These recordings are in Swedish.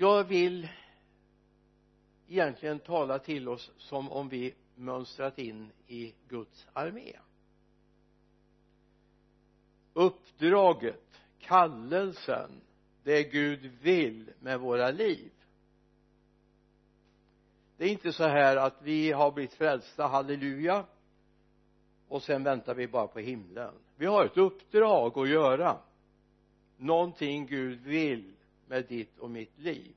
jag vill egentligen tala till oss som om vi mönstrat in i Guds armé. Uppdraget kallelsen det Gud vill med våra liv. Det är inte så här att vi har blivit frälsta, halleluja och sen väntar vi bara på himlen. Vi har ett uppdrag att göra någonting Gud vill med ditt och mitt liv.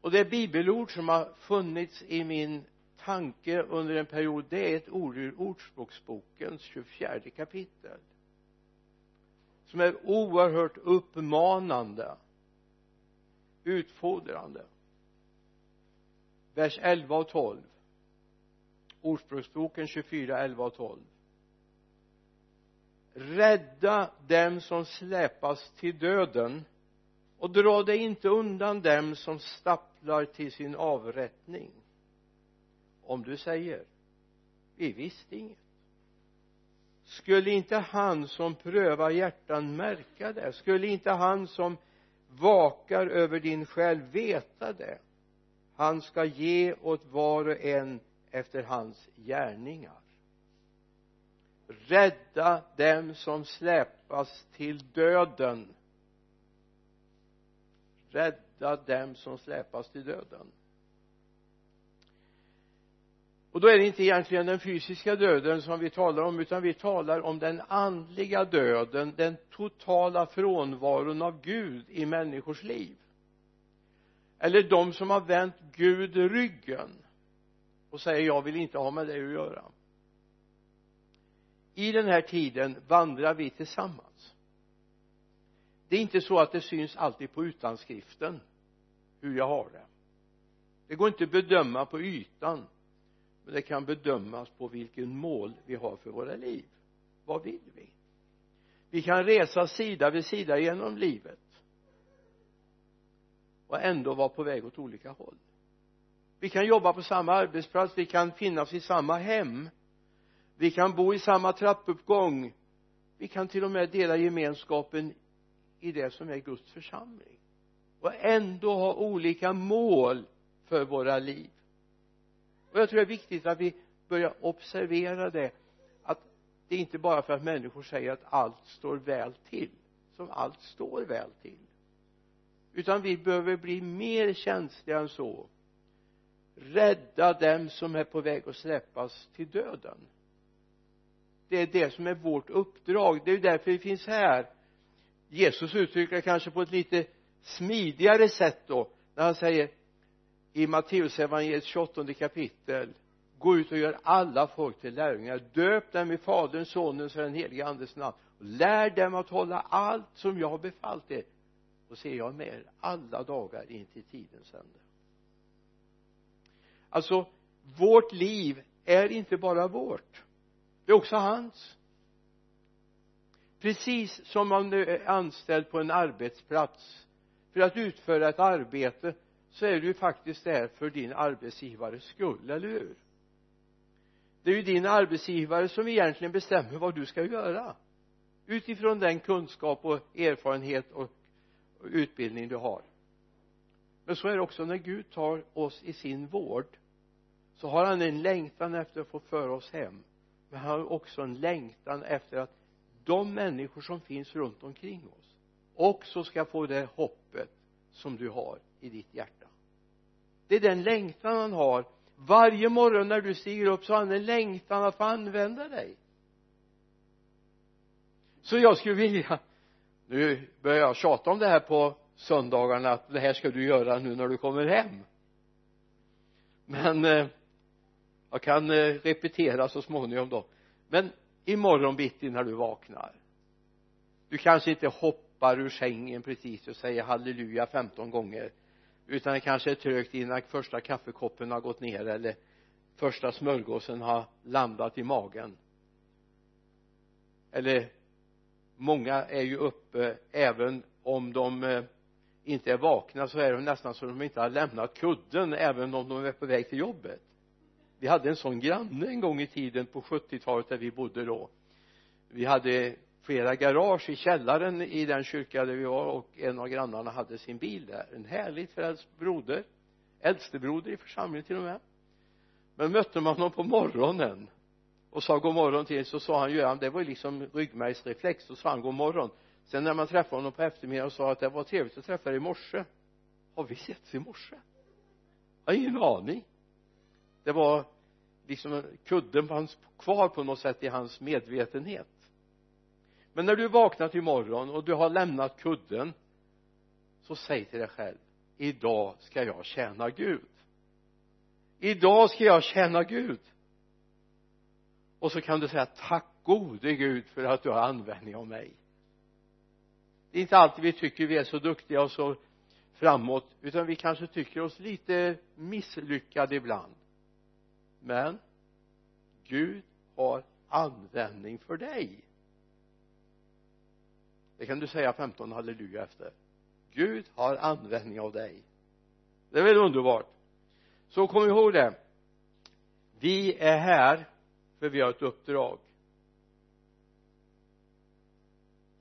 Och det bibelord som har funnits i min tanke under en period det är ett ord ur ordspråksbokens 24 kapitel som är oerhört uppmanande utfordrande. Vers 11 och 12 ordspråksboken 24, 11 och 12 rädda dem som släpas till döden och dra dig inte undan dem som stapplar till sin avrättning. Om du säger vi visste inget. Skulle inte han som prövar hjärtan märka det? Skulle inte han som vakar över din själ veta det? Han ska ge åt var och en efter hans gärningar. Rädda dem som släpas till döden rädda dem som släpas till döden. Och då är det inte egentligen den fysiska döden som vi talar om utan vi talar om den andliga döden den totala frånvaron av Gud i människors liv. Eller de som har vänt Gud ryggen och säger jag vill inte ha med dig att göra. I den här tiden vandrar vi tillsammans det är inte så att det syns alltid på utanskriften hur jag har det. Det går inte att bedöma på ytan men det kan bedömas på vilken mål vi har för våra liv. Vad vill vi? Vi kan resa sida vid sida genom livet och ändå vara på väg åt olika håll. Vi kan jobba på samma arbetsplats vi kan finnas i samma hem vi kan bo i samma trappuppgång vi kan till och med dela gemenskapen i det som är Guds församling. Och ändå ha olika mål för våra liv. Och jag tror det är viktigt att vi börjar observera det att det är inte bara för att människor säger att allt står väl till som allt står väl till. Utan vi behöver bli mer känsliga än så. Rädda dem som är på väg att släppas till döden. Det är det som är vårt uppdrag. Det är därför vi finns här. Jesus uttrycker det kanske på ett lite smidigare sätt då när han säger i Matteusevangeliets 28 kapitel gå ut och gör alla folk till lärjungar. Döp dem i faderns, sonens och den helige andes namn. Och lär dem att hålla allt som jag har befallt er. Och se jag med er alla dagar in till tidens ände. Alltså vårt liv är inte bara vårt. Det är också hans precis som om du är anställd på en arbetsplats. För att utföra ett arbete så är du ju faktiskt där för din arbetsgivares skull, eller hur? Det är ju din arbetsgivare som egentligen bestämmer vad du ska göra. Utifrån den kunskap och erfarenhet och utbildning du har. Men så är det också när Gud tar oss i sin vård så har han en längtan efter att få föra oss hem. Men han har också en längtan efter att de människor som finns runt omkring oss också ska få det hoppet som du har i ditt hjärta. Det är den längtan han har. Varje morgon när du stiger upp så har han en längtan att få använda dig. Så jag skulle vilja nu börjar jag tjata om det här på söndagarna att det här ska du göra nu när du kommer hem. Men eh, jag kan eh, repetera så småningom då. Men imorgon bitti när du vaknar. Du kanske inte hoppar ur sängen precis och säger halleluja 15 gånger utan det kanske är trögt innan första kaffekoppen har gått ner eller första smörgåsen har landat i magen. Eller många är ju uppe även om de eh, inte är vakna så är de nästan så de inte har lämnat kudden även om de är på väg till jobbet vi hade en sån granne en gång i tiden på 70-talet där vi bodde då. Vi hade flera garage i källaren i den kyrka där vi var och en av grannarna hade sin bil där. En härligt frälst broder äldstebroder i församlingen till och med. Men mötte man honom på morgonen och sa god morgon till så sa han Göran det var ju liksom ryggmärgsreflex. Så sa han god morgon. Sen när man träffade honom på eftermiddagen och sa att det var trevligt att träffa dig i morse. Har vi setts i morse? Jag har ingen aning. Det var liksom kudden fanns kvar på något sätt i hans medvetenhet. Men när du vaknat imorgon och du har lämnat kudden så säg till dig själv idag ska jag tjäna Gud. Idag ska jag tjäna Gud. Och så kan du säga tack gode Gud för att du har användning av mig. Det är inte alltid vi tycker vi är så duktiga och så framåt utan vi kanske tycker oss lite misslyckade ibland men Gud har användning för dig. Det kan du säga 15 halleluja efter. Gud har användning av dig. Det är väl underbart? Så kom ihåg det. Vi är här för vi har ett uppdrag.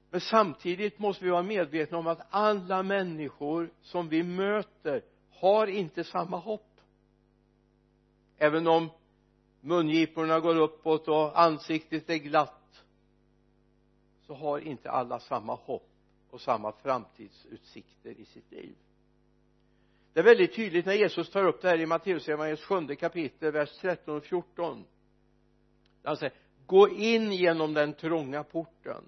Men samtidigt måste vi vara medvetna om att alla människor som vi möter har inte samma hopp även om mungiporna går uppåt och ansiktet är glatt så har inte alla samma hopp och samma framtidsutsikter i sitt liv. Det är väldigt tydligt när Jesus tar upp det här i Matteusevangeliets sjunde kapitel vers 13 och 14 han säger gå in genom den trånga porten.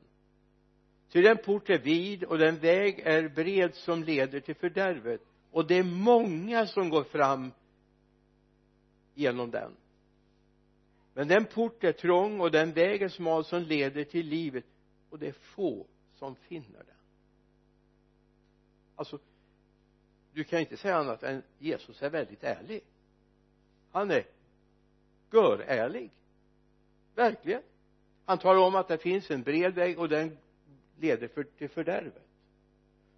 Ty den port är vid och den väg är bred som leder till fördärvet. Och det är många som går fram genom den. Men den port är trång och den väg är smal som leder till livet och det är få som finner den. Alltså du kan inte säga annat än Jesus är väldigt ärlig. Han är görärlig. Verkligen. Han talar om att det finns en bred väg och den leder för, till fördärvet.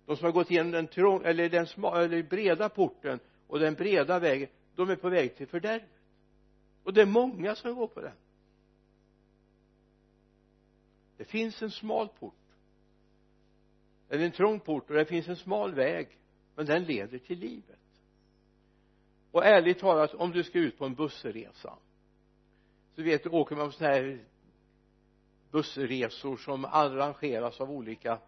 De som har gått igenom den trång, eller den sma, eller breda porten och den breda vägen de är på väg till fördärvet. Och det är många som går på den. Det finns en smal port. Eller en trång port och det finns en smal väg. Men den leder till livet. Och ärligt talat om du ska ut på en bussresa så vet du åker man på sådana här bussresor som arrangeras av olika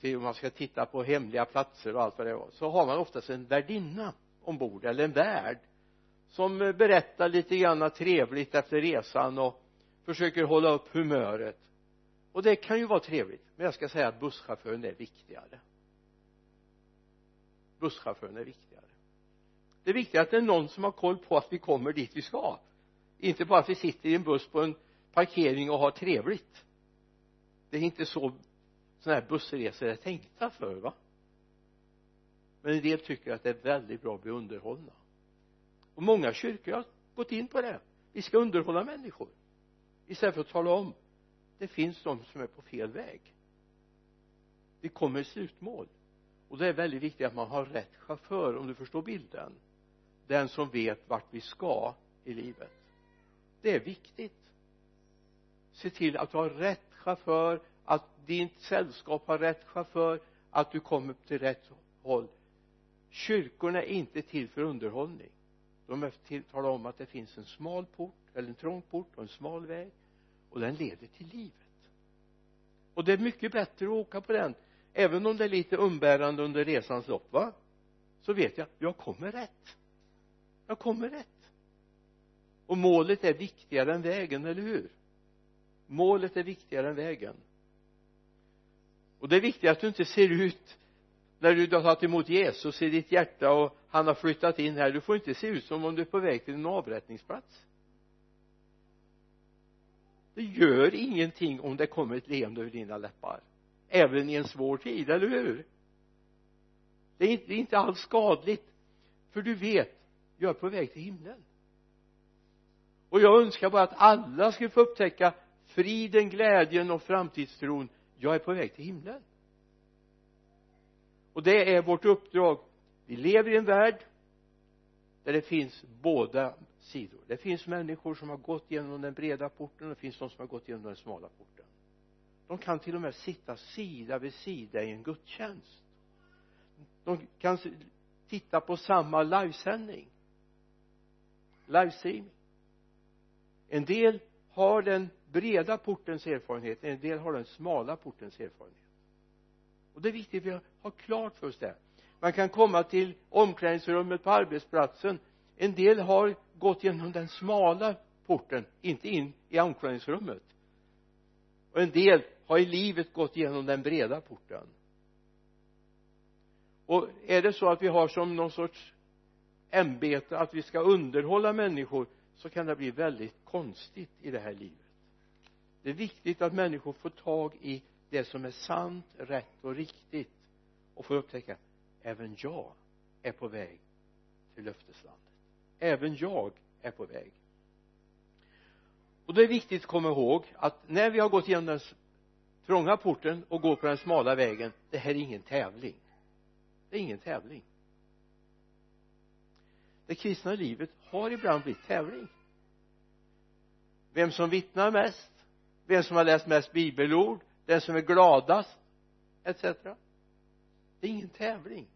till om man ska titta på hemliga platser och allt vad det var så har man oftast en värdinna ombord eller en värd som berättar lite grann trevligt efter resan och försöker hålla upp humöret. Och det kan ju vara trevligt men jag ska säga att busschauffören är viktigare. Busschauffören är viktigare. Det är viktigt att det är någon som har koll på att vi kommer dit vi ska. Inte bara att vi sitter i en buss på en parkering och har trevligt. Det är inte så sådana här bussresor är tänkta för va? Men en del tycker att det är väldigt bra att bli underhållna och många kyrkor har gått in på det. Vi ska underhålla människor. Istället för att tala om det finns de som är på fel väg. Vi kommer i slutmål. Och det är väldigt viktigt att man har rätt chaufför om du förstår bilden. Den som vet vart vi ska i livet. Det är viktigt. Se till att du har rätt chaufför att ditt sällskap har rätt chaufför att du kommer till rätt håll. Kyrkorna är inte till för underhållning de talar om att det finns en smal port eller en trång port och en smal väg och den leder till livet. Och det är mycket bättre att åka på den. Även om det är lite umbärande under resans lopp va? Så vet jag jag kommer rätt. Jag kommer rätt. Och målet är viktigare än vägen, eller hur? Målet är viktigare än vägen. Och det är viktigt att du inte ser ut när du har tagit emot Jesus i ditt hjärta och han har flyttat in här du får inte se ut som om du är på väg till en avrättningsplats. Det gör ingenting om det kommer ett leende över dina läppar. Även i en svår tid, eller hur? Det är inte, det är inte alls skadligt. För du vet jag är på väg till himlen. Och jag önskar bara att alla skulle få upptäcka friden, glädjen och framtidstron. Jag är på väg till himlen och det är vårt uppdrag. Vi lever i en värld där det finns båda sidor. Det finns människor som har gått genom den breda porten och det finns de som har gått genom den smala porten. De kan till och med sitta sida vid sida i en gudstjänst. De kan titta på samma livesändning. Livestreaming. En del har den breda portens erfarenhet en del har den smala portens erfarenhet och det är viktigt att vi har klart för oss det. Man kan komma till omklädningsrummet på arbetsplatsen. En del har gått genom den smala porten inte in i omklädningsrummet. Och en del har i livet gått genom den breda porten. Och är det så att vi har som någon sorts ämbete att vi ska underhålla människor så kan det bli väldigt konstigt i det här livet. Det är viktigt att människor får tag i det som är sant, rätt och riktigt och får upptäcka även jag är på väg till löfteslandet. Även jag är på väg. Och det är viktigt att komma ihåg att när vi har gått igenom den trånga porten och går på den smala vägen det här är ingen tävling. Det är ingen tävling. Det kristna livet har ibland blivit tävling. Vem som vittnar mest vem som har läst mest bibelord den som är gladast etc det är ingen tävling.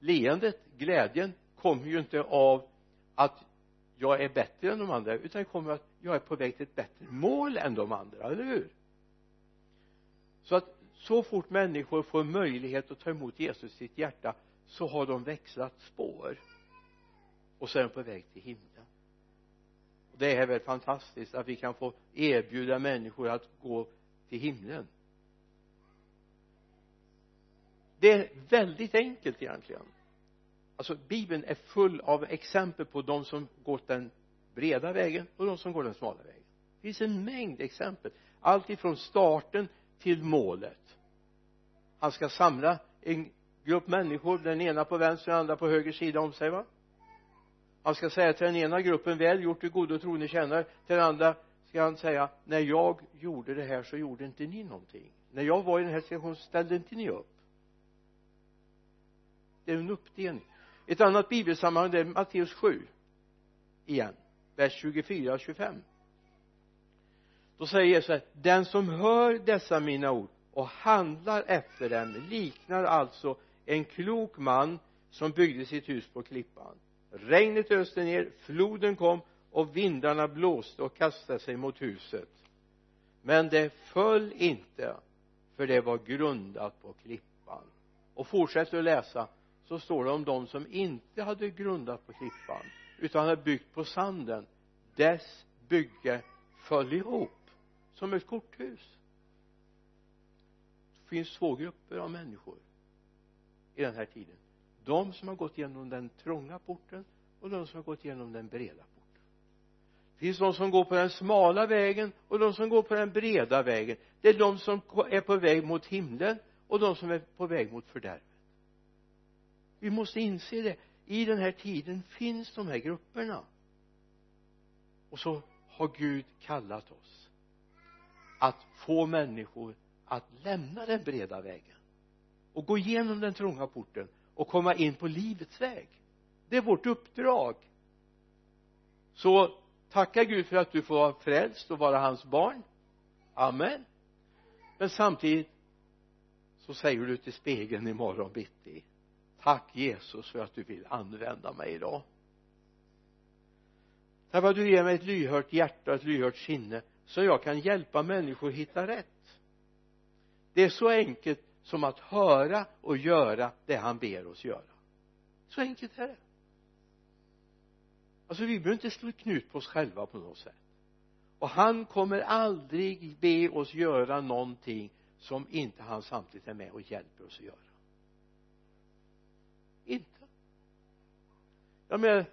Leendet, glädjen kommer ju inte av att jag är bättre än de andra utan det kommer av att jag är på väg till ett bättre mål än de andra, eller hur? Så att så fort människor får möjlighet att ta emot Jesus i sitt hjärta så har de växlat spår. Och så är de på väg till himlen det är väl fantastiskt att vi kan få erbjuda människor att gå till himlen. Det är väldigt enkelt egentligen. Alltså bibeln är full av exempel på de som gått den breda vägen och de som går den smala vägen. Det finns en mängd exempel. Allt ifrån starten till målet. Han ska samla en grupp människor den ena på vänster och den andra på höger sida om sig va? Han ska säga till den ena gruppen väl gjort du och trogne tjänare till den andra ska han säga när jag gjorde det här så gjorde inte ni någonting. När jag var i den här situationen ställde inte ni upp. Det är en uppdelning. Ett annat bibelsammanhang det är Matteus 7 igen vers 24 och 25 då säger Jesus den som hör dessa mina ord och handlar efter dem liknar alltså en klok man som byggde sitt hus på klippan regnet öste ner floden kom och vindarna blåste och kastade sig mot huset. Men det föll inte för det var grundat på klippan. Och fortsätter att läsa så står det om de som inte hade grundat på klippan utan hade byggt på sanden. Dess bygge föll ihop som ett korthus. Det finns två grupper av människor i den här tiden de som har gått igenom den trånga porten och de som har gått igenom den breda porten. Det finns de som går på den smala vägen och de som går på den breda vägen. Det är de som är på väg mot himlen och de som är på väg mot fördärvet. Vi måste inse det. I den här tiden finns de här grupperna. Och så har Gud kallat oss att få människor att lämna den breda vägen och gå igenom den trånga porten och komma in på livets väg. Det är vårt uppdrag. Så tacka Gud för att du får vara frälst och vara hans barn. Amen. Men samtidigt så säger du till spegeln imorgon bitti tack Jesus för att du vill använda mig idag. Tack för att du ger mig ett lyhört hjärta och ett lyhört sinne så jag kan hjälpa människor hitta rätt. Det är så enkelt som att höra och göra det han ber oss göra. Så enkelt är det. Alltså vi behöver inte slå knut på oss själva på något sätt. Och han kommer aldrig be oss göra någonting som inte han samtidigt är med och hjälper oss att göra. Inte. Jag menar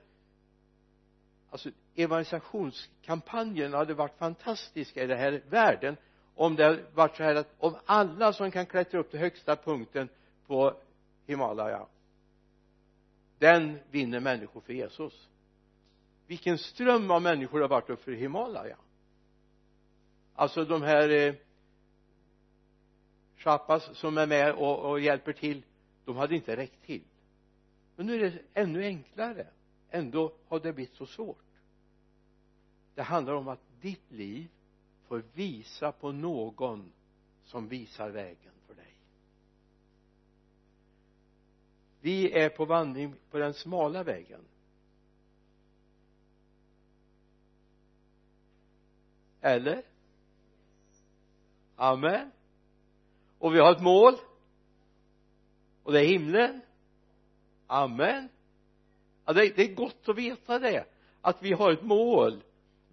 alltså evangelisationskampanjen hade varit fantastiska i den här världen om det varit så här att om alla som kan klättra upp till högsta punkten på Himalaya den vinner människor för Jesus. Vilken ström av människor har varit upp för Himalaya. Alltså de här eh, Chappas som är med och, och hjälper till de hade inte räckt till. Men nu är det ännu enklare. Ändå har det blivit så svårt. Det handlar om att ditt liv får visa på någon som visar vägen för dig. Vi är på vandring på den smala vägen. Eller? Amen. Och vi har ett mål. Och det är himlen. Amen. Ja, det, det är gott att veta det att vi har ett mål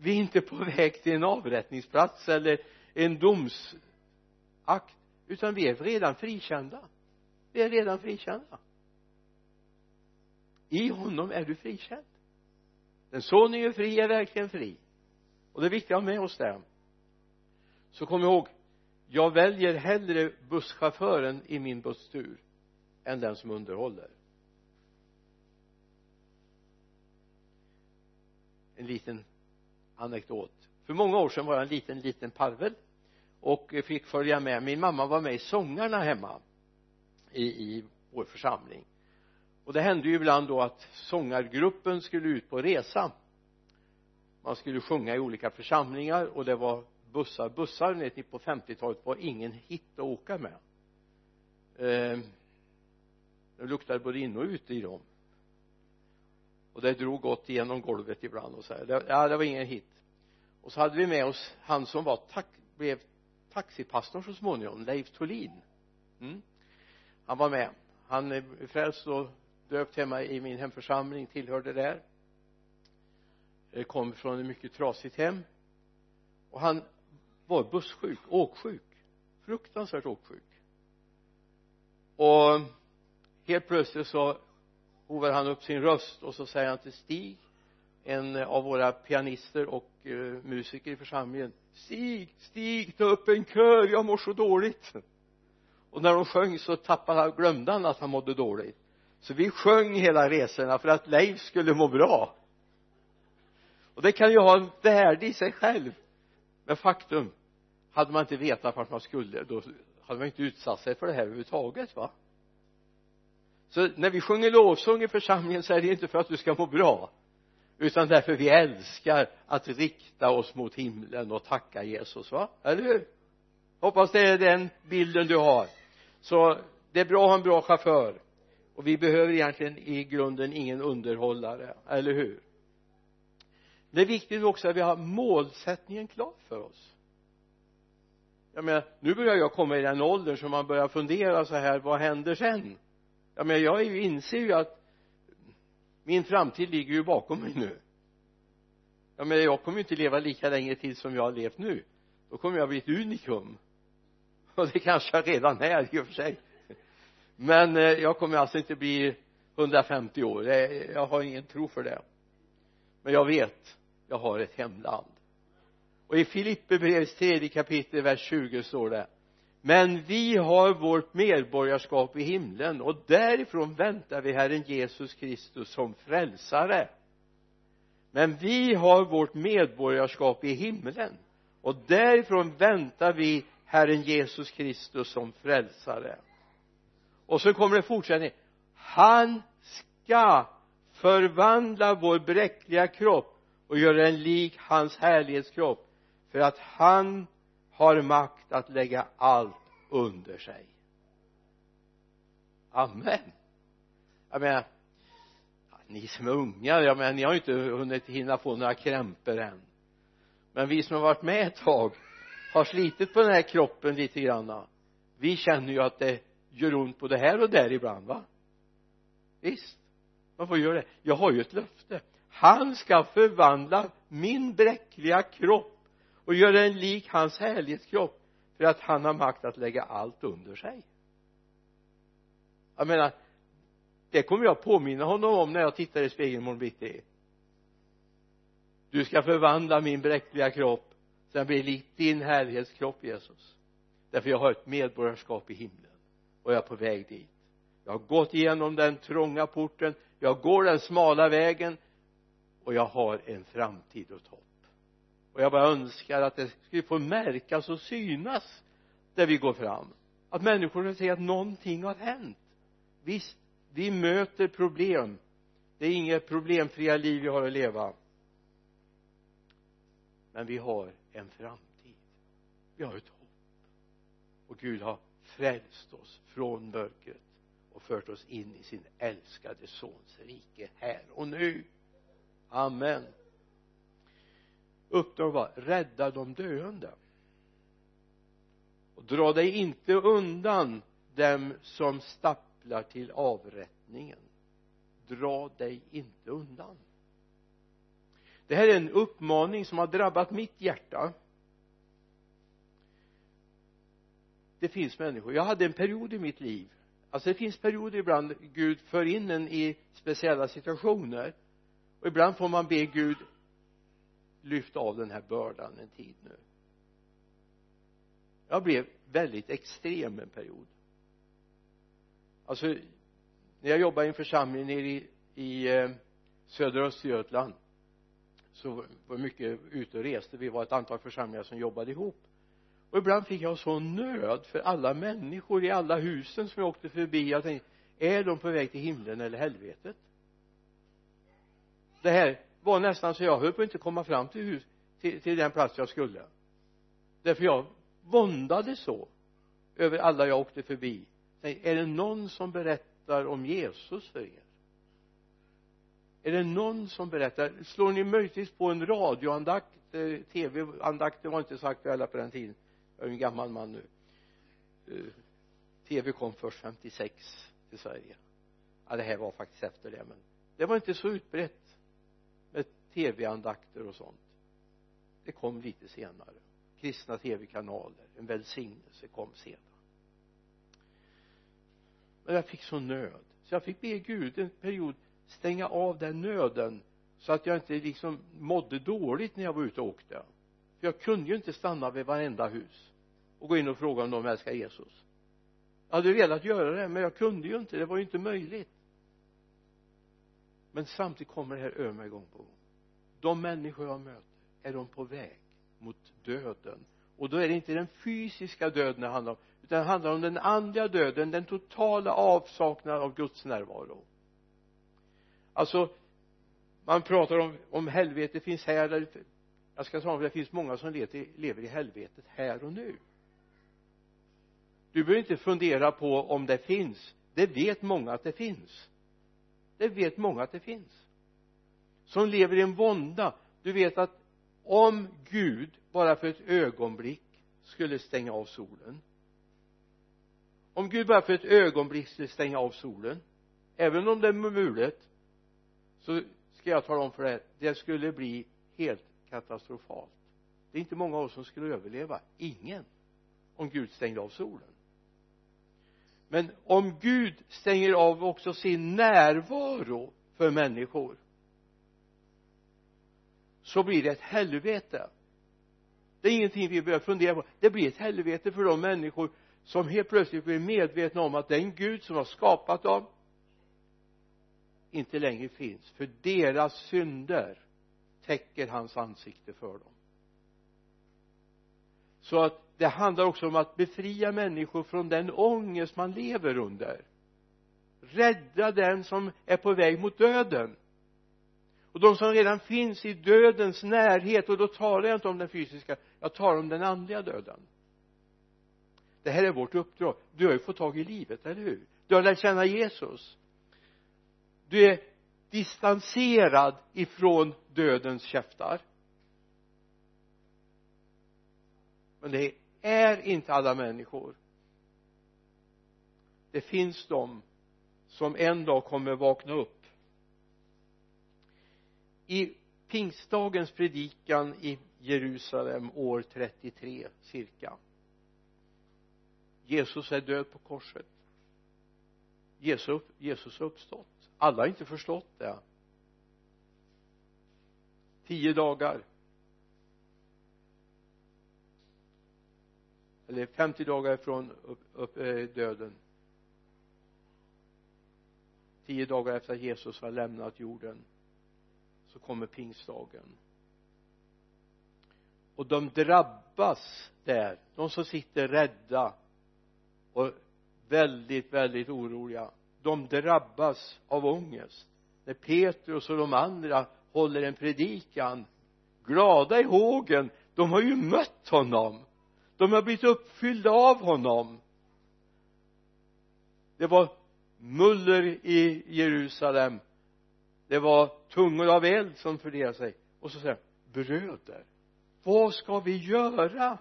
vi är inte på väg till en avrättningsplats eller en domsakt utan vi är redan frikända. Vi är redan frikända. I honom är du frikänd. Den son är fri är verkligen fri. Och det är viktigt att ha med oss det så kom ihåg jag väljer hellre busschauffören i min busstur än den som underhåller. En liten anekdot. För många år sedan var jag en liten liten parvel och fick följa med. Min mamma var med i sångarna hemma i, i vår församling. Och det hände ju ibland då att sångargruppen skulle ut på resa. Man skulle sjunga i olika församlingar och det var bussar bussar vet ni på 50-talet var ingen hit att åka med. Eh, det luktade både in och ut i dem och det drog gott igenom golvet ibland och så här. Det, ja det var ingen hit. Och så hade vi med oss han som var tack, blev taxipastor så småningom Leif Tholin. Mm. han var med. Han är frälst och döpt hemma i min hemförsamling tillhörde där. Eh, kom från ett mycket trasigt hem. Och han var bussjuk, åksjuk. Fruktansvärt åksjuk. Och helt plötsligt så hovar han upp sin röst och så säger han till Stig en av våra pianister och uh, musiker i församlingen Stig, Stig, ta upp en kör, jag mår så dåligt. Och när de sjöng så tappade han, glömde han att han mådde dåligt. Så vi sjöng hela resorna för att Leif skulle må bra. Och det kan ju ha en värde i sig själv. Men faktum hade man inte vetat vart man skulle då hade man inte utsatt sig för det här överhuvudtaget va? Så när vi sjunger lovsång i församlingen så är det inte för att du ska må bra utan därför vi älskar att rikta oss mot himlen och tacka Jesus va? Eller hur? Hoppas det är den bilden du har. Så det är bra att ha en bra chaufför. Och vi behöver egentligen i grunden ingen underhållare, eller hur? Det är viktigt också att vi har målsättningen klar för oss. Jag menar nu börjar jag komma i den åldern som man börjar fundera så här vad händer sen? Jag menar jag inser ju att min framtid ligger ju bakom mig nu. Jag menar jag kommer ju inte leva lika länge till som jag har levt nu. Då kommer jag bli ett unikum. Och det kanske jag redan är i och för sig. Men eh, jag kommer alltså inte bli 150 år. Eh, jag har ingen tro för det. Men jag vet jag har ett hemland. Och i Filipperbrevets tredje kapitel vers 20 står det men vi har vårt medborgarskap i himlen och därifrån väntar vi Herren Jesus Kristus som frälsare. Men vi har vårt medborgarskap i himlen och därifrån väntar vi Herren Jesus Kristus som frälsare. Och så kommer det fortsättning. Han ska förvandla vår bräckliga kropp och göra den lik hans härlighetskropp för att han har makt att lägga allt under sig. Amen. Jag menar ni som är unga jag menar ni har ju inte hunnit hinna få några krämpor än. Men vi som har varit med ett tag har slitit på den här kroppen lite grann. Vi känner ju att det gör ont både här och där ibland va? Visst man får göra det. Jag har ju ett löfte. Han ska förvandla min bräckliga kropp och göra den lik hans härlighetskropp för att han har makt att lägga allt under sig. Jag menar det kommer jag påminna honom om när jag tittar i spegeln imorgon bitti. Du ska förvandla min bräckliga kropp så den blir lik din härlighetskropp Jesus. Därför jag har ett medborgarskap i himlen och jag är på väg dit. Jag har gått igenom den trånga porten jag går den smala vägen och jag har en framtid och hopp och jag bara önskar att det skulle få märkas och synas där vi går fram. Att människor ska se att någonting har hänt. Visst vi möter problem. Det är inget problemfria liv vi har att leva. Men vi har en framtid. Vi har ett hopp. Och Gud har frälst oss från mörkret och fört oss in i sin älskade sons rike här och nu. Amen uppdrag var rädda de döende. Och dra dig inte undan dem som stapplar till avrättningen. Dra dig inte undan. Det här är en uppmaning som har drabbat mitt hjärta. Det finns människor. Jag hade en period i mitt liv. Alltså det finns perioder ibland Gud för in en i speciella situationer. Och ibland får man be Gud lyfta av den här bördan en tid nu. Jag blev väldigt extrem en period. Alltså när jag jobbade i en församling nere i, i eh, södra Östergötland så var mycket ute och reste. Vi var ett antal församlingar som jobbade ihop. Och ibland fick jag sån nöd för alla människor i alla husen som jag åkte förbi. Jag tänkte är de på väg till himlen eller helvetet? Det här var nästan så jag höll på att inte komma fram till hus till, till den plats jag skulle. Därför jag våndade så över alla jag åkte förbi. Tänk är det någon som berättar om Jesus för er? Är det någon som berättar? Slår ni möjligtvis på en radioandakt? Eh, Tv-andakter var inte så aktuella på den tiden. Jag är en gammal man nu. Eh, Tv kom först 56 till Sverige. Ja det här var faktiskt efter det men det var inte så utbrett med tv-andakter och sånt. Det kom lite senare. Kristna tv-kanaler en välsignelse kom sedan. Men jag fick så nöd. Så jag fick be Gud en period stänga av den nöden så att jag inte liksom mådde dåligt när jag var ute och åkte. För jag kunde ju inte stanna vid varenda hus och gå in och fråga om de älskar Jesus. Jag hade velat göra det men jag kunde ju inte. Det var ju inte möjligt men samtidigt kommer det här över mig gång på gång. De människor jag möter är de på väg mot döden? Och då är det inte den fysiska döden det handlar om utan det handlar om den andliga döden den totala avsaknaden av Guds närvaro. Alltså man pratar om om helvetet finns här eller jag ska säga att det finns många som lever i helvetet här och nu. Du behöver inte fundera på om det finns. Det vet många att det finns det vet många att det finns. Som lever i en vånda. Du vet att om Gud bara för ett ögonblick skulle stänga av solen om Gud bara för ett ögonblick skulle stänga av solen även om det är mulet så ska jag tala om för dig det skulle bli helt katastrofalt. Det är inte många av oss som skulle överleva. Ingen. Om Gud stängde av solen men om Gud stänger av också sin närvaro för människor så blir det ett helvete. Det är ingenting vi behöver fundera på. Det blir ett helvete för de människor som helt plötsligt blir medvetna om att den Gud som har skapat dem inte längre finns. För deras synder täcker hans ansikte för dem. Så att det handlar också om att befria människor från den ångest man lever under. Rädda den som är på väg mot döden. Och de som redan finns i dödens närhet och då talar jag inte om den fysiska jag talar om den andliga döden. Det här är vårt uppdrag. Du har ju fått tag i livet, eller hur? Du har lärt känna Jesus. Du är distanserad ifrån dödens käftar. Men det är inte alla människor. Det finns de som en dag kommer vakna upp. I pingstdagens predikan i Jerusalem år 33 cirka. Jesus är död på korset. Jesus, Jesus har uppstått. Alla har inte förstått det. Tio dagar. Eller 50 dagar ifrån upp, upp, eh, döden. Tio dagar efter att Jesus har lämnat jorden så kommer pingstdagen. Och de drabbas där. De som sitter rädda och väldigt väldigt oroliga. De drabbas av ångest. När Petrus och de andra håller en predikan glada i hågen de har ju mött honom de har blivit uppfyllda av honom. Det var muller i Jerusalem. Det var tungor av eld som fördelade sig. Och så säger bröder vad ska vi göra?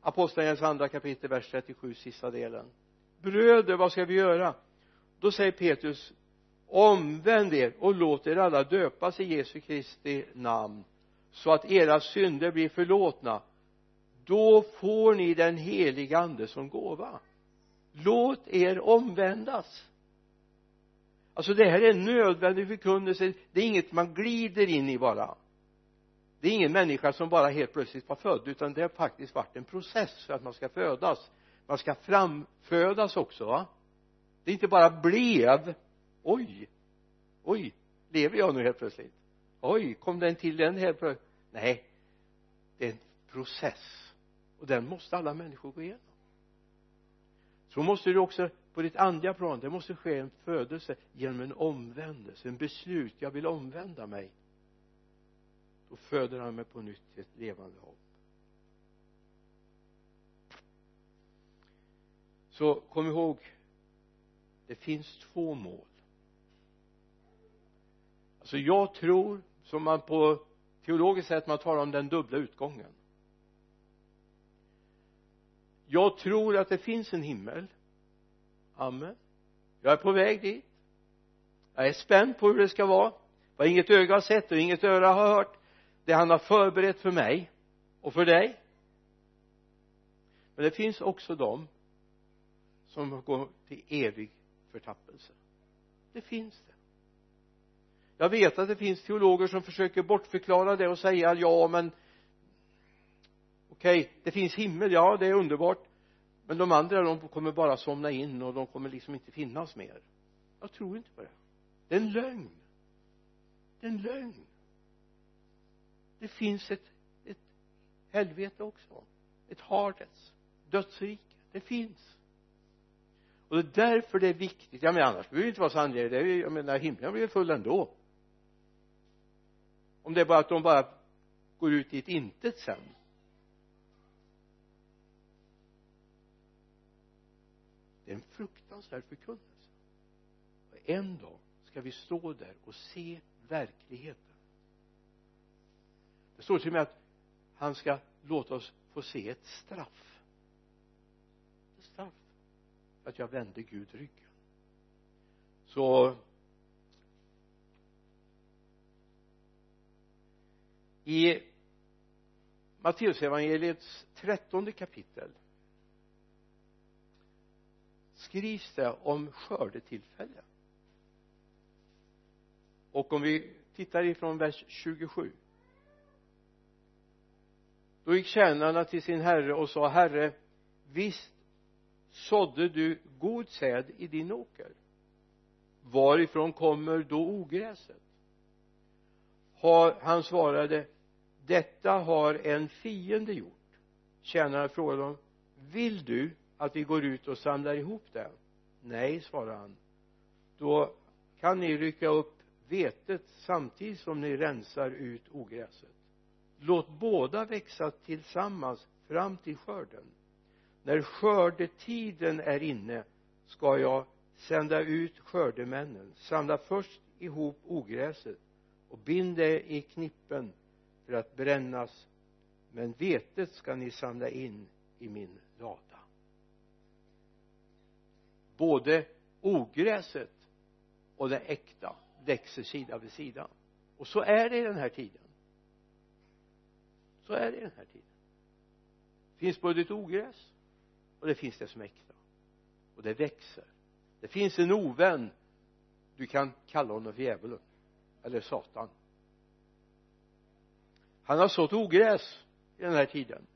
Apostlagärningarnas andra kapitel vers 37 sista delen. Bröder vad ska vi göra? Då säger Petrus omvänd er och låt er alla döpas i Jesu Kristi namn så att era synder blir förlåtna då får ni den heliga ande som gåva. Låt er omvändas. Alltså det här är en nödvändig förkunnelse. Det är inget man glider in i bara. Det är ingen människa som bara helt plötsligt var född utan det har faktiskt varit en process för att man ska födas. Man ska framfödas också va? Det är inte bara blev. Oj! Oj! Lever jag nu helt plötsligt? Oj! Kom den till den helt plötsligt nej. Det är en process och den måste alla människor gå igenom. Så måste det också på ditt andliga plan det måste ske en födelse genom en omvändelse en beslut. Jag vill omvända mig. Då föder han mig på nytt till ett levande hopp. Så kom ihåg det finns två mål. Alltså jag tror som man på teologiskt sätt man talar om den dubbla utgången jag tror att det finns en himmel. Amen. Jag är på väg dit. Jag är spänd på hur det ska vara. Vad inget öga har sett och inget öra har hört det han har förberett för mig och för dig. Men det finns också de som går till evig förtappelse. Det finns det. Jag vet att det finns teologer som försöker bortförklara det och säga ja men okej okay, det finns himmel ja det är underbart. Men de andra de kommer bara somna in och de kommer liksom inte finnas mer. Jag tror inte på det. Det är en lögn. Det är en lögn. Det finns ett, ett helvete också. Ett hardets dödsrike. Det finns. Och det är därför det är viktigt. Jag menar annars behöver det inte vara så angelägna jag menar himlen blir full ändå. Om det är bara att de bara går ut i ett intet sen. det är en fruktansvärd förkunnelse. Och en dag ska vi stå där och se verkligheten. Det står till och med att han ska låta oss få se ett straff. Ett straff för att jag vände Gud ryggen. Så i Matteusevangeliets trettonde kapitel skrivs det om skördetillfälle och om vi tittar ifrån vers 27 då gick tjänarna till sin herre och sa herre visst sådde du god säd i din åker. Varifrån kommer då ogräset? Han svarade detta har en fiende gjort. Tjänarna frågade honom vill du att vi går ut och samlar ihop det nej svarade han. Då kan ni rycka upp vetet samtidigt som ni rensar ut ogräset. Låt båda växa tillsammans fram till skörden. När skördetiden är inne ska jag sända ut skördemännen samla först ihop ogräset och bind det i knippen för att brännas. Men vetet ska ni samla in i min lada både ogräset och det äkta växer sida vid sida. Och så är det i den här tiden. Så är det i den här tiden. Det finns både ett ogräs och det finns det som är äkta. Och det växer. Det finns en ovän. Du kan kalla honom för djävulen. Eller satan. Han har sått ogräs i den här tiden.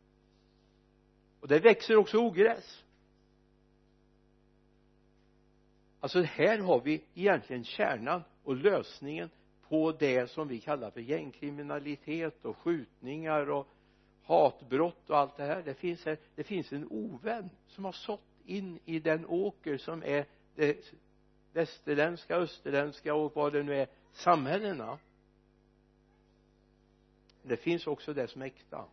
Och det växer också ogräs. Alltså här har vi egentligen kärnan och lösningen på det som vi kallar för gängkriminalitet och skjutningar och hatbrott och allt det här. Det finns här, det finns en ovän som har sått in i den åker som är det västerländska, österländska och vad det nu är samhällena. Det finns också det som är äkta.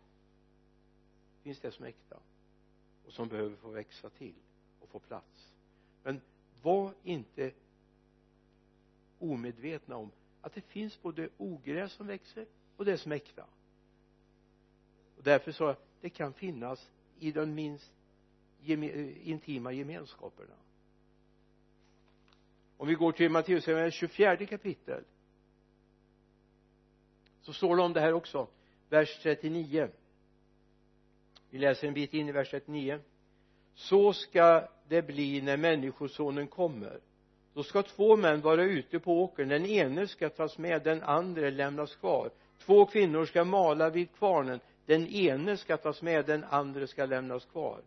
Det finns det som är äkta och som behöver få växa till och få plats. Men var inte omedvetna om att det finns både ogräs som växer och det som är äkta. Och därför så det kan finnas i de minst intima gemenskaperna. Om vi går till Matteus 24 kapitel så står det om det här också vers 39 vi läser en bit in i vers 39 så ska det bli när människosonen kommer. Då ska två män vara ute på åkern. Den ene ska tas med den andra lämnas kvar. Två kvinnor ska mala vid kvarnen. Den ene ska tas med den andra ska lämnas kvar.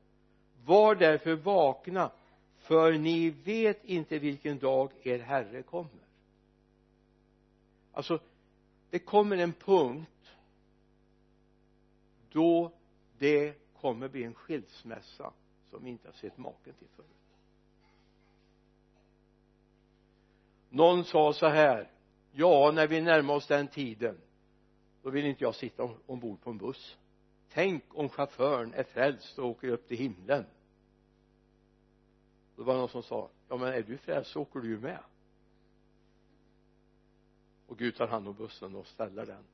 Var därför vakna för ni vet inte vilken dag er herre kommer. Alltså det kommer en punkt då det kommer bli en skilsmässa som vi inte har sett maken till förut. Någon sa så här ja när vi närmar oss den tiden då vill inte jag sitta ombord på en buss. Tänk om chauffören är frälst och åker upp till himlen. Då var det någon som sa ja men är du frälst så åker du ju med. Och Gud tar hand om bussen och ställer den.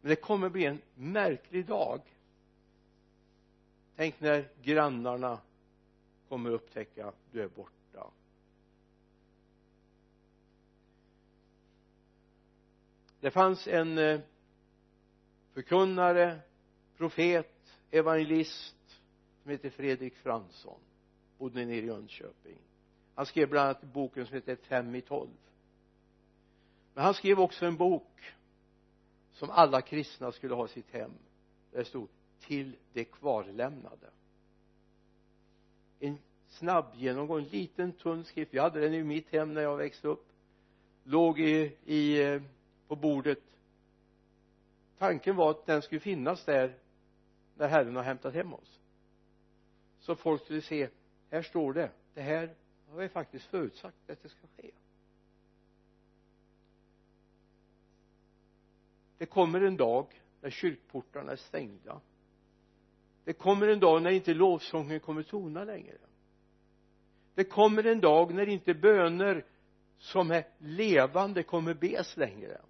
Men det kommer bli en märklig dag tänk när grannarna kommer upptäcka du är borta. Det fanns en eh, förkunnare profet evangelist som heter Fredrik Fransson. Bodde nere i Jönköping. Han skrev bland annat boken som heter fem i tolv. Men han skrev också en bok som alla kristna skulle ha i sitt hem. Där det stod till de kvarlämnade. En snabb genomgång, en liten tunn skrift. Jag hade den i mitt hem när jag växte upp. Låg i, i på bordet. Tanken var att den skulle finnas där när Herren har hämtat hem oss. Så folk skulle se här står det. Det här har vi faktiskt förutsagt att det ska ske. Det kommer en dag när kyrkportarna är stängda det kommer en dag när inte lovsången kommer tona längre. Det kommer en dag när inte böner som är levande kommer bes längre.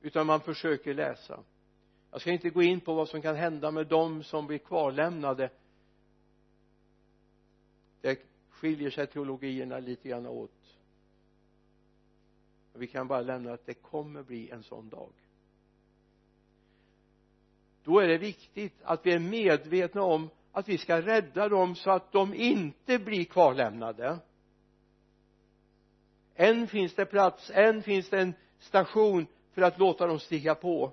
Utan man försöker läsa. Jag ska inte gå in på vad som kan hända med dem som blir kvarlämnade. Det skiljer sig teologierna lite grann åt. Vi kan bara lämna att det kommer bli en sån dag då är det viktigt att vi är medvetna om att vi ska rädda dem så att de inte blir kvarlämnade. Än finns det plats än finns det en station för att låta dem stiga på.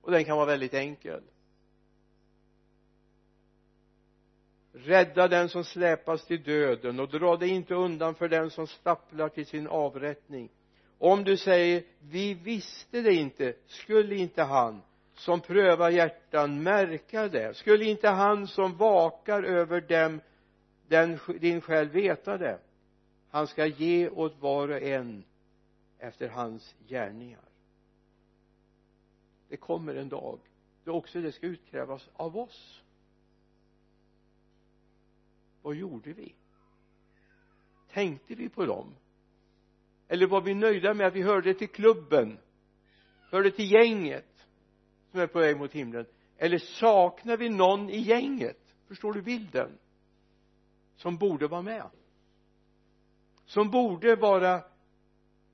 Och den kan vara väldigt enkel. Rädda den som släpas till döden och dra dig inte undan för den som stapplar till sin avrättning. Om du säger vi visste det inte. Skulle inte han som prövar hjärtan märka det. Skulle inte han som vakar över dem den, din själ veta det? Han ska ge åt var och en efter hans gärningar. Det kommer en dag då också det ska utkrävas av oss. Vad gjorde vi? Tänkte vi på dem? Eller var vi nöjda med att vi hörde till klubben? Hörde till gänget? Som är på väg mot himlen. Eller saknar vi någon i gänget? Förstår du bilden? Som borde vara med. Som borde vara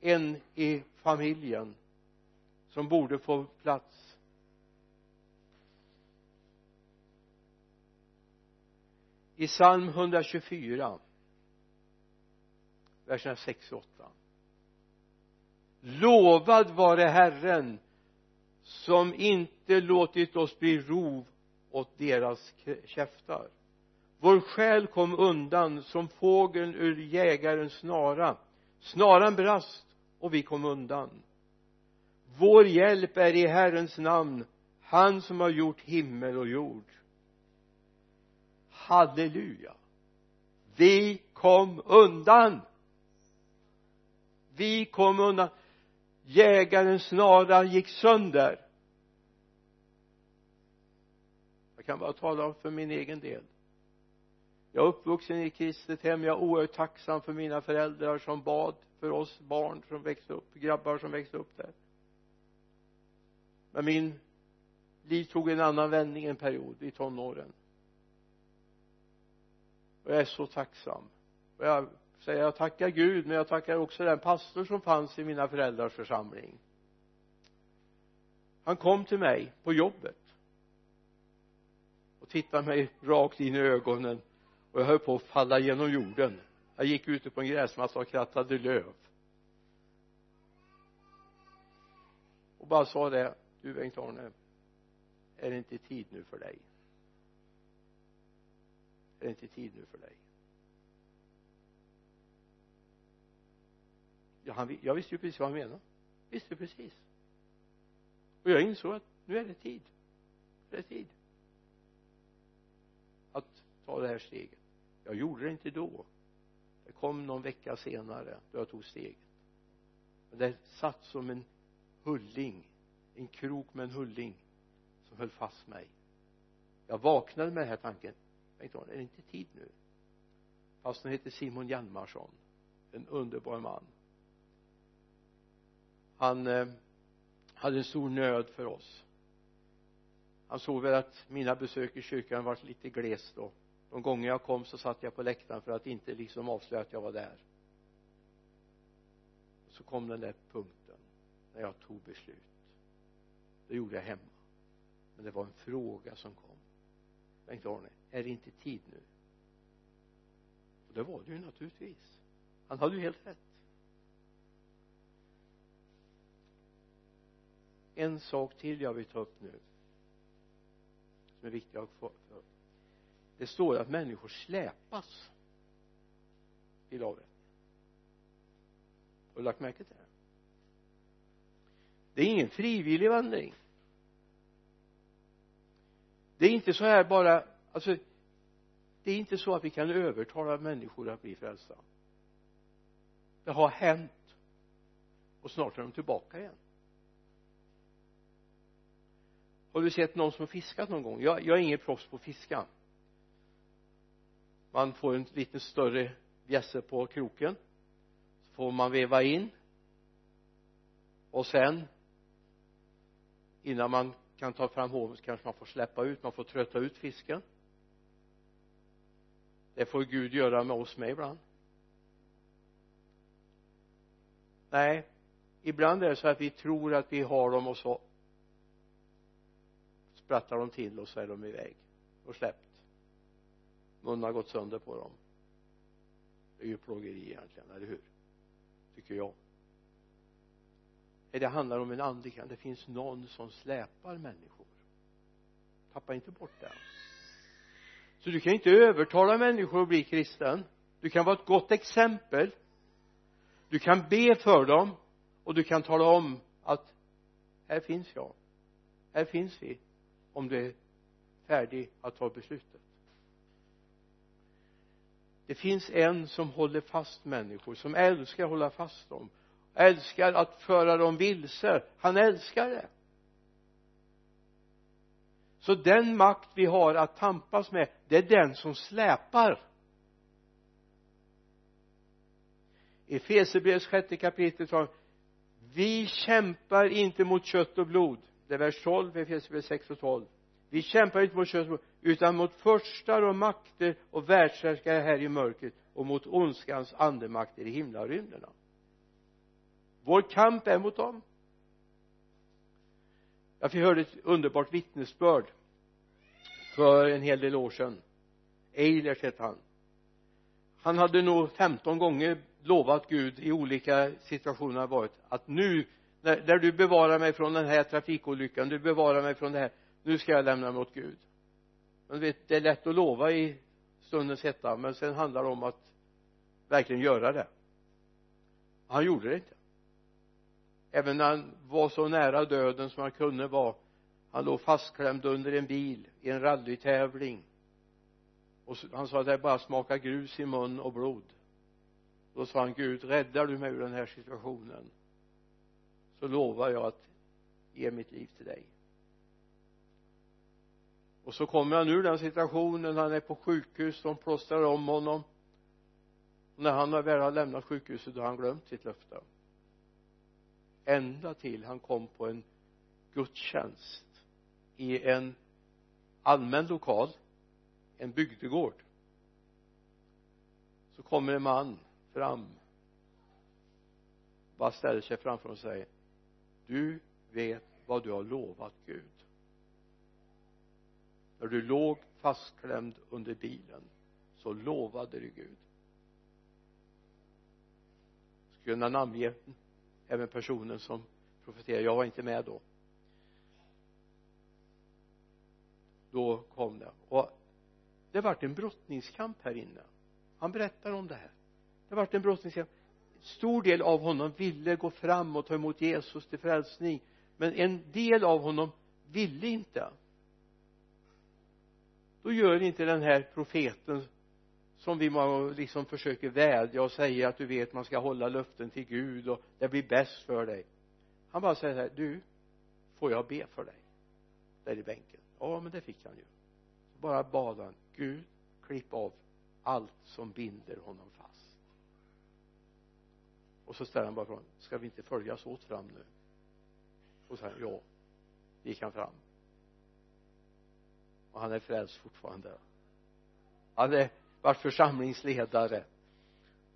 en i familjen. Som borde få plats. I psalm 124 verserna 6 och 8 lovad vare Herren som inte låtit oss bli rov åt deras käftar. Vår själ kom undan som fågeln ur jägarens snara. Snaran brast och vi kom undan. Vår hjälp är i Herrens namn han som har gjort himmel och jord. Halleluja! Vi kom undan. Vi kom undan jägarens snara gick sönder. Jag kan bara tala för min egen del. Jag är uppvuxen i ett kristet hem. Jag är oerhört tacksam för mina föräldrar som bad för oss barn som växte upp grabbar som växte upp där. Men min liv tog en annan vändning en period i tonåren. Och jag är så tacksam. Och jag säger jag tackar Gud men jag tackar också den pastor som fanns i mina föräldrars församling. Han kom till mig på jobbet och tittade mig rakt in i ögonen och jag höll på att falla genom jorden. Jag gick ute på en gräsmatta och krattade löv. Och bara sa det du Bengt-Arne är det inte tid nu för dig? Är det inte tid nu för dig? Ja, han, jag visste ju precis vad han menade. Visste precis? Och jag insåg att nu är det tid. Det är tid. Att ta det här steget. Jag gjorde det inte då. Det kom någon vecka senare då jag tog steget. Men det satt som en hulling en krok med en hulling som höll fast mig. Jag vaknade med den här tanken. Tänkte är det inte tid nu? Fast han heter Simon Hjalmarsson en underbar man han eh, hade en stor nöd för oss. Han såg väl att mina besök i kyrkan varit lite glest då. De gånger jag kom så satt jag på läktaren för att inte liksom avslöja att jag var där. Så kom den där punkten när jag tog beslut. Det gjorde jag hemma. Men det var en fråga som kom. Bengt-Arne är det inte tid nu? Och det var det ju naturligtvis. Han hade ju helt rätt. En sak till jag vill ta upp nu som är viktig att få det står att människor släpas till avrättning har du lagt märke till det? Det är ingen frivillig vandring. Det är inte så här bara alltså det är inte så att vi kan övertala människor att bli frälsta. Det har hänt. Och snart är de tillbaka igen har du sett någon som fiskat någon gång? Jag, jag är ingen proffs på att fiska. Man får en lite större bjässe på kroken. Så får man veva in. Och sen innan man kan ta fram hoven så kanske man får släppa ut, man får trötta ut fisken. Det får Gud göra med oss med ibland. Nej ibland är det så att vi tror att vi har dem och så sprattlar de till och så är de iväg. Och släppt. Munnen har gått sönder på dem. Det är ju plågeri egentligen, eller hur? Tycker jag. Det handlar om en andlig det finns någon som släpar människor. Tappa inte bort det så du kan inte övertala människor att bli kristen. Du kan vara ett gott exempel. Du kan be för dem. Och du kan tala om att här finns jag. Här finns vi om du är färdig att ta beslutet. Det finns en som håller fast människor som älskar att hålla fast dem älskar att föra dem vilse. Han älskar det. Så den makt vi har att tampas med det är den som släpar. I Efesierbrevets sjätte kapitel tar vi kämpar inte mot kött och blod det är vers 12 Efesierbrevet 6 och 12 vi kämpar inte mot kött utan mot förstar och makter och världshärskare här i mörkret och mot ondskans andemakter i himlarymderna vår kamp är mot dem. Jag fick höra ett underbart vittnesbörd för en hel del år sedan. Eilers hette han. Han hade nog 15 gånger lovat Gud i olika situationer varit att nu när, där du bevarar mig från den här trafikolyckan du bevarar mig från det här nu ska jag lämna mig åt Gud. Men du vet det är lätt att lova i stundens hetta men sen handlar det om att verkligen göra det. Han gjorde det inte. Även när han var så nära döden som han kunde vara han låg fastklämd under en bil i en rallytävling. Och han sa att det bara smakar grus i mun och blod. Då sa han Gud räddar du mig ur den här situationen? Så lovar jag att ge mitt liv till dig. Och så kommer han ur den situationen han är på sjukhus de plåstrar om honom. Och när han väl har lämnat sjukhuset då har han glömt sitt löfte. Ända till han kom på en gudstjänst i en allmän lokal en bygdegård. Så kommer en man fram bara ställer sig framför och säger du vet vad du har lovat Gud. När du låg fastklämd under bilen så lovade du Gud. Skulle kunna namnge även personen som profeterade jag var inte med då. Då kom det. Och det vart en brottningskamp här inne. Han berättar om det här. Det vart en brottningskamp stor del av honom ville gå fram och ta emot Jesus till frälsning men en del av honom ville inte. Då gör inte den här profeten som vi liksom försöker vädja och säga att du vet man ska hålla löften till Gud och det blir bäst för dig. Han bara säger så här du får jag be för dig? Där i bänken. Ja men det fick han ju. Bara bad han Gud klipp av allt som binder honom fast och så ställer han bara frågan ska vi inte följas åt fram nu? Och så här, ja. Gick han fram. Och han är frälst fortfarande. Han är varit församlingsledare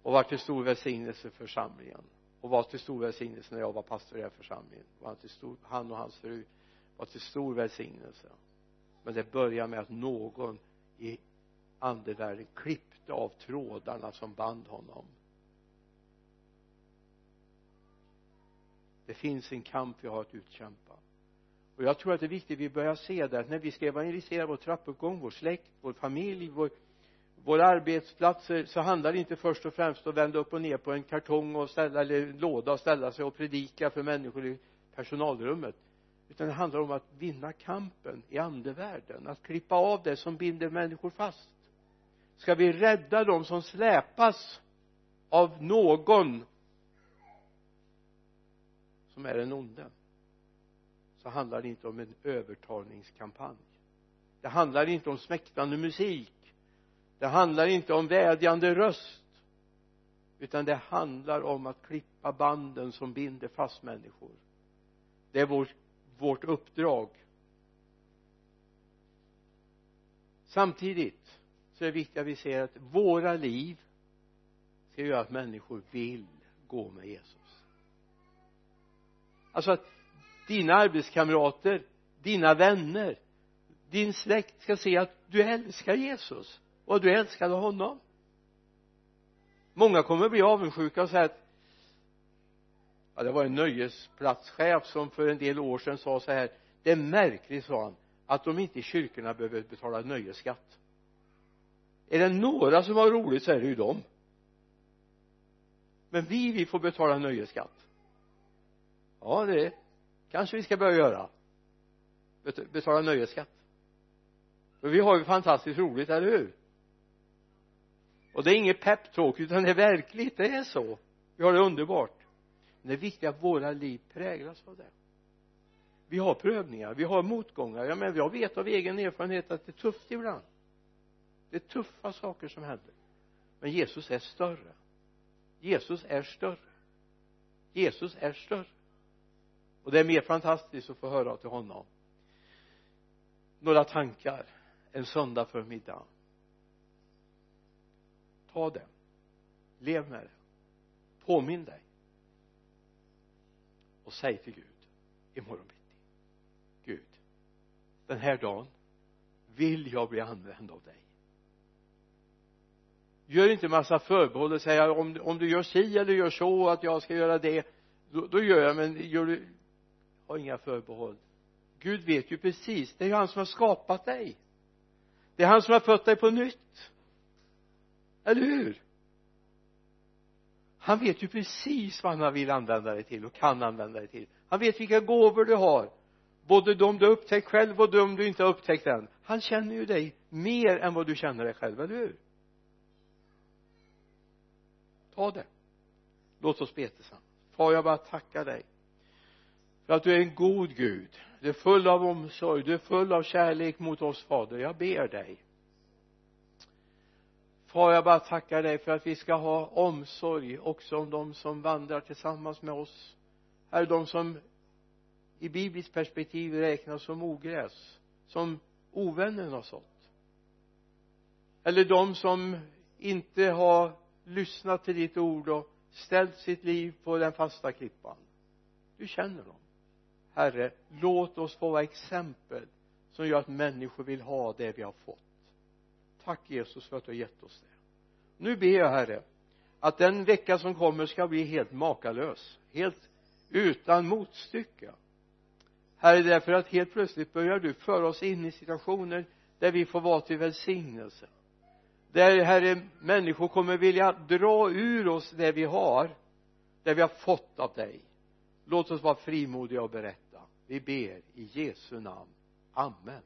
och varit till stor välsignelse för församlingen. Och var till stor välsignelse när jag var pastor i den här församlingen. Var till stor, han och hans fru var till stor välsignelse. Men det började med att någon i andevärlden klippte av trådarna som band honom. Det finns en kamp vi har att utkämpa. Och jag tror att det är viktigt att vi börjar se det att när vi ska evangelisera vår trappuppgång, vår släkt, vår familj, vår, våra arbetsplatser så handlar det inte först och främst om att vända upp och ner på en kartong och ställa eller en låda och ställa sig och predika för människor i personalrummet. Utan det handlar om att vinna kampen i andevärlden att klippa av det som binder människor fast. Ska vi rädda dem som släpas av någon som är den onde så handlar det inte om en övertalningskampanj. Det handlar inte om smäktande musik. Det handlar inte om vädjande röst. Utan det handlar om att klippa banden som binder fast människor. Det är vårt, vårt uppdrag. Samtidigt så är det viktigt att vi ser att våra liv ska göra att människor vill gå med Jesus alltså att dina arbetskamrater dina vänner din släkt ska se att du älskar Jesus och du älskade honom. Många kommer bli avundsjuka och säga att ja det var en nöjesplatschef som för en del år sedan sa så här det är märkligt sa han att de inte i kyrkorna behöver betala nöjesskatt. Är det några som har roligt så är det ju dem. Men vi vi får betala nöjesskatt ja det kanske vi ska börja göra. Betala nöjesskatt. För vi har ju fantastiskt roligt, eller hur? Och det är inget peptalk utan det är verkligt, det är så. Vi har det underbart. Men det är viktigt att våra liv präglas av det. Vi har prövningar, vi har motgångar, jag menar jag vet av egen erfarenhet att det är tufft ibland. Det är tuffa saker som händer. Men Jesus är större. Jesus är större. Jesus är större och det är mer fantastiskt att få höra till honom. Några tankar en söndag förmiddag. Ta det. Lev med det. Påminn dig. Och säg till Gud imorgon bitti. Gud den här dagen vill jag bli använd av dig. Gör inte massa förbehåll och säga om, om du gör si eller gör så att jag ska göra det då, då gör jag men gör du och inga förbehåll. Gud vet ju precis. Det är ju han som har skapat dig. Det är han som har fött dig på nytt. Eller hur? Han vet ju precis vad han vill använda dig till och kan använda dig till. Han vet vilka gåvor du har. Både de du har upptäckt själv och de du inte har upptäckt än. Han känner ju dig mer än vad du känner dig själv, eller hur? Ta det. Låt oss be tillsammans. Far jag bara tackar dig för att du är en god Gud. Du är full av omsorg. Du är full av kärlek mot oss fader. Jag ber dig. Far jag bara tackar dig för att vi ska ha omsorg också om de som vandrar tillsammans med oss. Är de som i bibliskt perspektiv räknas som ogräs som ovännen har sått. Eller de som inte har lyssnat till ditt ord och ställt sitt liv på den fasta klippan. Du känner dem herre låt oss få vara exempel som gör att människor vill ha det vi har fått. Tack Jesus för att du har gett oss det. Nu ber jag herre att den vecka som kommer ska bli helt makalös helt utan motstycke. Herre därför att helt plötsligt börjar du föra oss in i situationer där vi får vara till välsignelse. Där herre människor kommer vilja dra ur oss det vi har det vi har fått av dig. Låt oss vara frimodiga och berätta vi ber i Jesu namn. Amen.